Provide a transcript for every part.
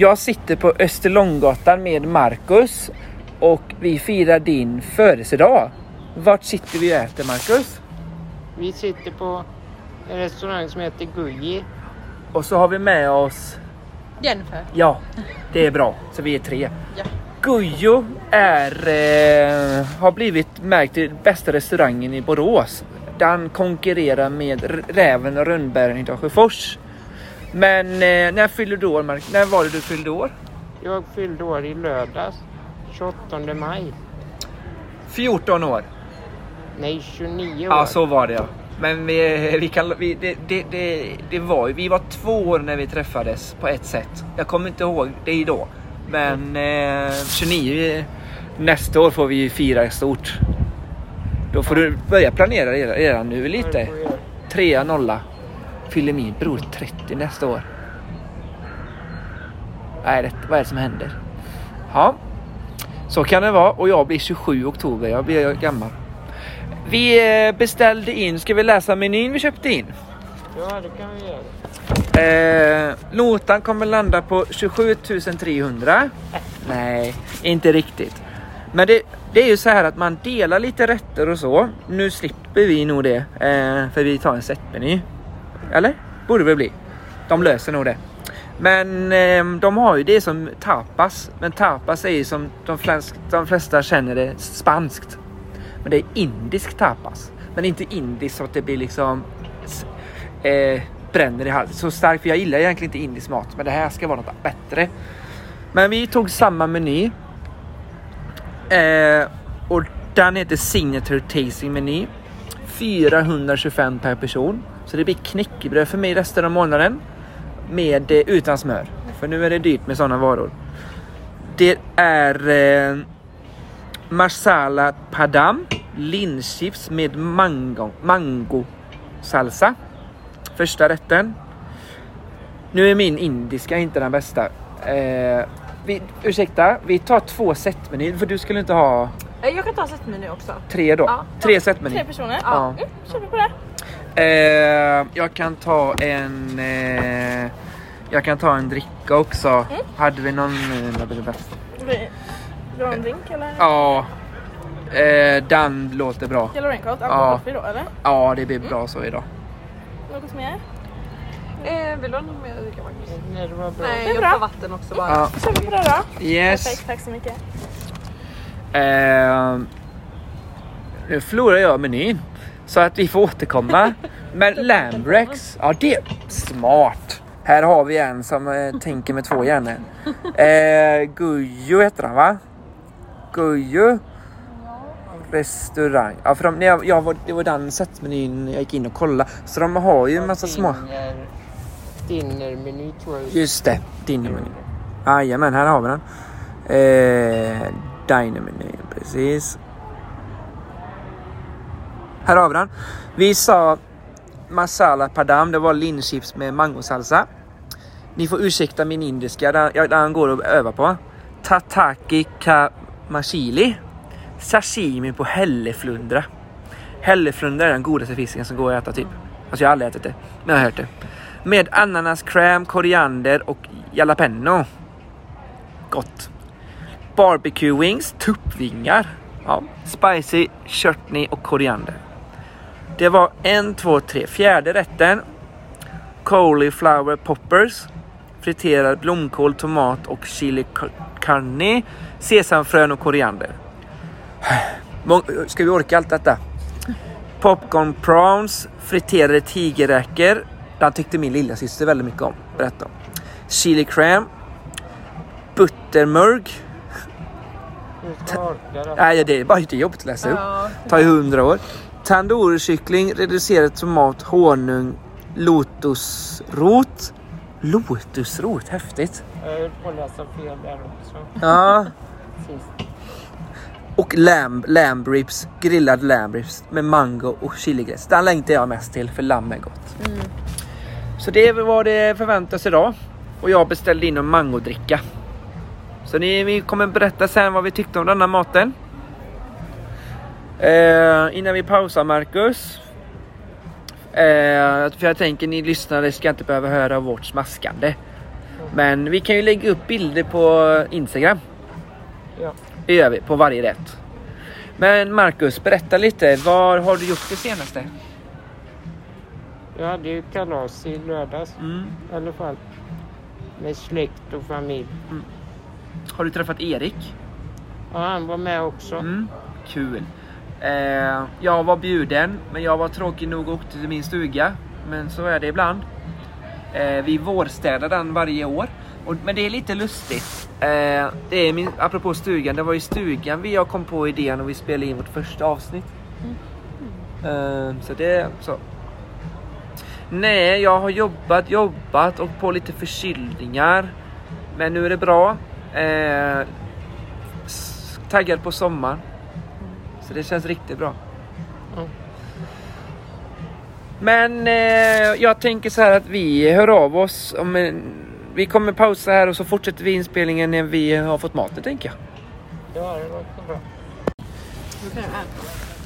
Jag sitter på Österlånggatan med Marcus och vi firar din födelsedag. Vart sitter vi och äter Marcus? Vi sitter på en restaurang som heter Guji. Och så har vi med oss, Jennifer. ja det är bra, så vi är tre. Ja. Gujo är, eh, har blivit märkt till bästa restaurangen i Borås. Den konkurrerar med Räven och Rönnbären i Dalsjöfors. Men eh, när fyllde du år Mark? När var det du fyllde år? Jag fyllde år i lördags. 28 maj. 14 år. Nej, 29 år. Ja, så var det ja. Men vi, vi kan, vi, det, det, det, det var vi var två år när vi träffades på ett sätt. Jag kommer inte ihåg det då. Men eh, 29, nästa år får vi ju fira stort. Då får du börja planera redan nu lite. Trea, nolla. Fyller min bror 30 nästa år. Nej, det, vad är det som händer? Ja, så kan det vara. Och jag blir 27 oktober. Jag blir gammal. Vi eh, beställde in, ska vi läsa menyn vi köpte in? Ja, det kan vi göra. Eh, notan kommer landa på 27 300. Nej, inte riktigt. Men det, det är ju så här att man delar lite rätter och så. Nu slipper vi nog det, eh, för vi tar en setmeny. Eller? Borde väl bli. De löser nog det. Men eh, de har ju det som tapas. Men tapas är ju som de flesta, de flesta känner det spanskt. Men det är indisk tapas. Men inte indisk så att det blir liksom eh, bränner i halsen. Så starkt, för jag gillar egentligen inte indisk mat. Men det här ska vara något bättre. Men vi tog samma meny. Eh, och den heter Signature Tasting Meny. 425 per person. Så det blir knäckebröd för mig resten av månaden. Med, eh, utan smör. För nu är det dyrt med sådana varor. Det är eh, Marsala Padam. Linschips med mango, mango salsa. Första rätten. Nu är min indiska inte den bästa. Eh, vi, ursäkta, vi tar två setmenyer för du skulle inte ha Eh, Jag kan ta setmeny också. tre då? Ja. Tre Tre setmenyer. personer? Ja. Mm, kör vi på det. Eh, jag kan ta en... Eh, jag kan ta en dricka också. Hade vi någon... Eh, du ha en drink eller? ja. Eh, den låter bra. Yellow Raincoat, Ja. alkoholfri då eller? Ja, det blir bra så idag. Något mer? Eh, vill du ha något mer att dricka Marcus? Nej, det var bra. Nej, Det är jag bra. tar vatten också bara. Ja. Då kör vi på det då. Yes. Perfekt, tack så mycket. Eh, nu förlorar jag menyn. Så att vi får återkomma. Men Lambrex, ja det är smart. Här har vi en som eh, tänker med två hjärnor. Eh, Gujo heter han va? Gujo restaurang. Ja, för de, jag, jag var, det var den setmenyn jag gick in och kollade. Så de har ju en massa små... Dinner, dinnermeny tror jag. Just det, dinnermeny. Jajamän, här har vi den. Eh, Dinermeny, precis. Här har vi den. Vi sa masala padam, det var linschips med mangosalsa. Ni får ursäkta min indiska, den, den går att öva på. Tataki kamashili. Sashimi på hälleflundra. Hälleflundra är den godaste fisken som går att äta typ. Alltså jag har aldrig ätit det, men jag har hört det. Med ananaskräm, koriander och jalapeno. Gott. Barbecue wings, tuppvingar. Ja. Spicy, chutney och koriander. Det var en, två, tre. Fjärde rätten. Cauliflower poppers. Friterad blomkål, tomat och chili ca- carne. Sesamfrön och koriander. Ska vi orka allt detta? Popcorn prawns, friterade tigerräkor. Den tyckte min lilla syster väldigt mycket om. Berätta om. Chili orka det. Nej, det är bara det är jobbigt att läsa upp. Ja. Tar ju hundra år. Tandoori-kyckling, reducerad tomat, honung, lotusrot. Lotusrot, häftigt. Jag höll på att läsa fel där också. Ja. Och lamb, lamb ribs, grillad lamb ribs med mango och chiligräs. Den längtar jag mest till för lamm är gott. Så det var vad det förväntas idag. Och jag beställde in en mangodricka. Så ni, vi kommer berätta sen vad vi tyckte om denna maten. Eh, innan vi pausar Marcus. Eh, för jag tänker ni lyssnare ska inte behöva höra vårt smaskande. Men vi kan ju lägga upp bilder på Instagram. Ja. Det gör vi på varje rätt. Men Marcus, berätta lite. Vad har du gjort det senaste? Jag hade ju kalas i lördags Mm. i alla fall. Med släkt och familj. Har du träffat Erik? Och han var med också. Mm. Kul. Eh, jag var bjuden, men jag var tråkig nog och åkte till min stuga. Men så är det ibland. Eh, vi vårstädar den varje år. Och, men det är lite lustigt. Eh, det är min, apropå stugan, det var i stugan vi jag kom på idén och vi spelade in vårt första avsnitt. Eh, så det är så. Nej, jag har jobbat, jobbat och på lite förkylningar. Men nu är det bra. Eh, taggad på sommaren. Så det känns riktigt bra. Ja. Men eh, jag tänker så här att vi hör av oss. Om en, vi kommer pausa här och så fortsätter vi inspelningen när vi har fått maten tänker jag. Ja, det låter bra.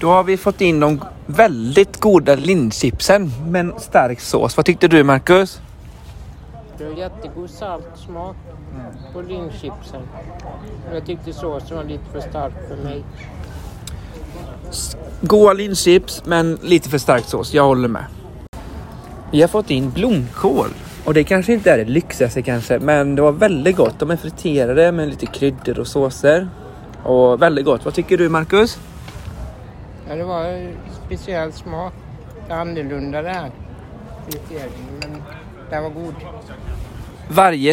Då har vi fått in de väldigt goda linchipsen med en stark sås. Vad tyckte du Marcus? Det var jättegod saltsmak på linchipsen. Men Jag tyckte såsen var lite för stark för mig. Goda linchips men lite för stark sås. Jag håller med. Vi har fått in blomkål. Och det kanske inte är det lyxigaste kanske, men det var väldigt gott. De är friterade med lite kryddor och såser. Och väldigt gott. Vad tycker du Marcus? Ja, det var en speciell smak. Det är annorlunda det här. Men den var god. Varje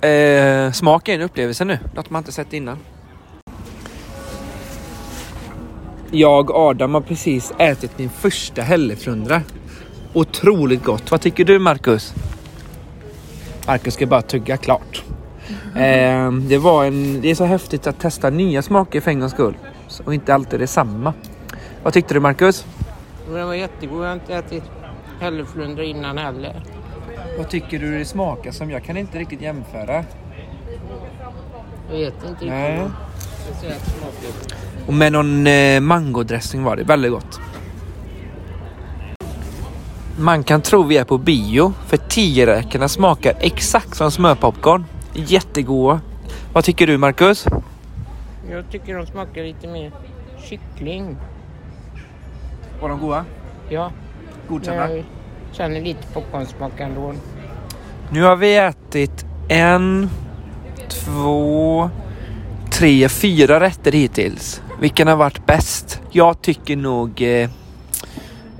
eh, smak är en upplevelse nu. Något man inte sett innan. Jag och Adam har precis ätit min första hälleflundra. Otroligt gott. Vad tycker du Marcus? Marcus ska bara tugga klart. Eh, det, var en, det är så häftigt att testa nya smaker för en gångs skull. Och inte alltid detsamma. Vad tyckte du Marcus? Den var jättegod. Jag har inte ätit hälleflundra innan heller. Vad tycker du det smakar som? Jag kan inte riktigt jämföra. Jag vet inte riktigt Nej. Vad speciellt smakligt. Och med någon eh, mangodressing var det. Väldigt gott. Man kan tro vi är på bio. För tioräkorna smakar exakt som smörpopcorn. Jättegoda. Vad tycker du Marcus? Jag tycker de smakar lite mer kyckling. Var de goda? Ja, Godkända. jag känner lite popcornsmak ändå. Nu har vi ätit en, två, tre, fyra rätter hittills. Vilken har varit bäst? Jag tycker nog eh,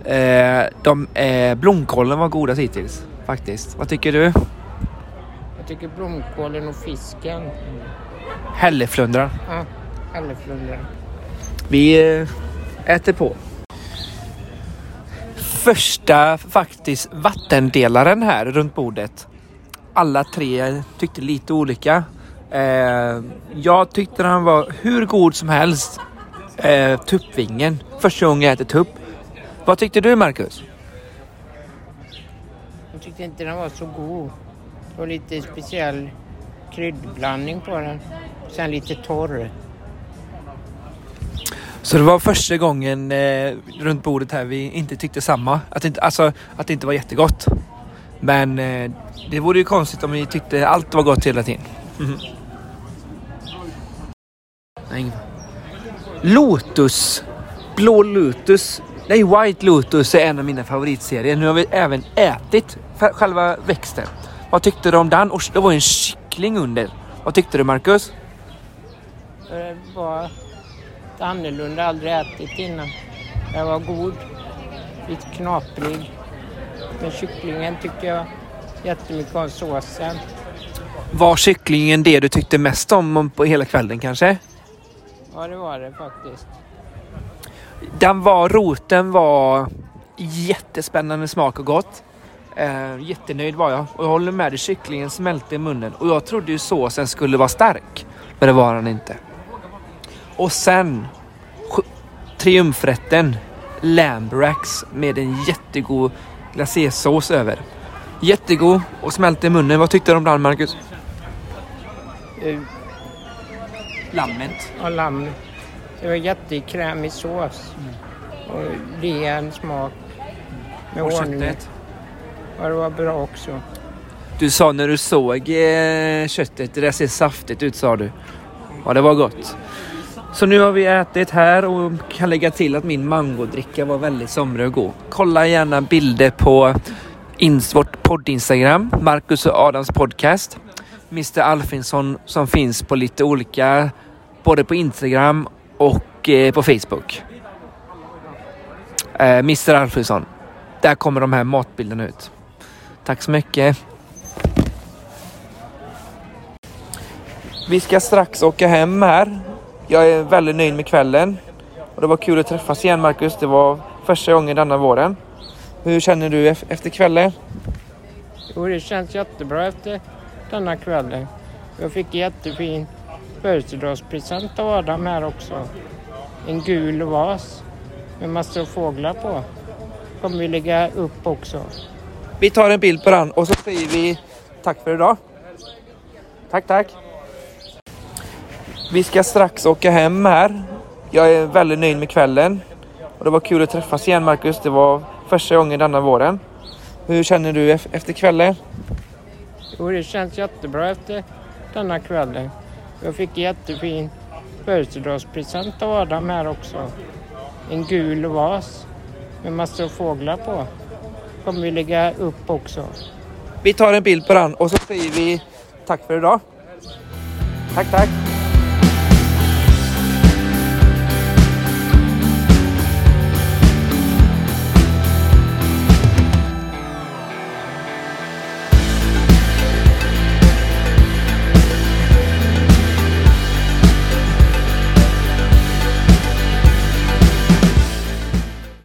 eh, de, eh, blomkålen var godast hittills. Faktiskt. Vad tycker du? Jag tycker blomkålen och fisken. Hälleflundran. Ja, hälleflundran. Vi eh, äter på. Första faktiskt vattendelaren här runt bordet. Alla tre tyckte lite olika. Eh, jag tyckte den var hur god som helst. Eh, tuppvingen. Första gången jag äter tupp. Vad tyckte du Marcus? Jag tyckte inte den var så god. Det var lite speciell kryddblandning på den. Sen lite torr. Så det var första gången eh, runt bordet här vi inte tyckte samma. Att det inte, alltså, att det inte var jättegott. Men eh, det vore ju konstigt om vi tyckte allt var gott hela tiden. Mhm. Ingen- Lotus. Blå Lotus. Nej, White Lotus är en av mina favoritserier. Nu har vi även ätit själva växten. Vad tyckte du om den? Och det var en kyckling under. Vad tyckte du Marcus? Det var lite annorlunda. Aldrig ätit innan. Den var god. Lite knaprig. Men kycklingen tycker jag jättemycket om såsen. Var kycklingen det du tyckte mest om på hela kvällen kanske? Ja, det var det faktiskt. Den var, roten var jättespännande smak och gott. Eh, jättenöjd var jag. Och jag håller med dig, kycklingen smälte i munnen. Och jag trodde ju såsen skulle vara stark. Men det var den inte. Och sen triumfrätten. Lambrax med en jättegod glacésås över. Jättegod och smälte i munnen. Vad tyckte du om den Marcus? Lammet. Och lamm. Det var jättekrämig sås. Och ren smak. Med Och honung. köttet. Ja, det var bra också. Du sa när du såg eh, köttet, det där ser saftigt ut sa du. Ja, det var gott. Så nu har vi ätit här och kan lägga till att min mangodricka var väldigt somrig och god. Kolla gärna bilder på ins vårt podd-instagram, Marcus och Adams podcast. Mr Alfinsson som finns på lite olika, både på Instagram och eh, på Facebook. Eh, Mr Alfredsson. Där kommer de här matbilderna ut. Tack så mycket. Vi ska strax åka hem här. Jag är väldigt nöjd med kvällen. Och det var kul att träffas igen Marcus. Det var första gången denna våren. Hur känner du efter kvällen? Jo, det känns jättebra efter denna kvällen. Jag fick jättefin födelsedagspresent av Adam här också. En gul vas med massor av fåglar på. Kommer vi lägga upp också. Vi tar en bild på den och så säger vi tack för idag. Tack, tack. Vi ska strax åka hem här. Jag är väldigt nöjd med kvällen. Och det var kul att träffas igen Marcus. Det var första gången denna våren. Hur känner du efter kvällen? Jo, det känns jättebra efter denna kvällen. Jag fick en jättefin födelsedagspresent av Adam här också. En gul vas med massor av fåglar på. Kommer vi lägga upp också. Vi tar en bild på den och så säger vi tack för idag. Tack, tack.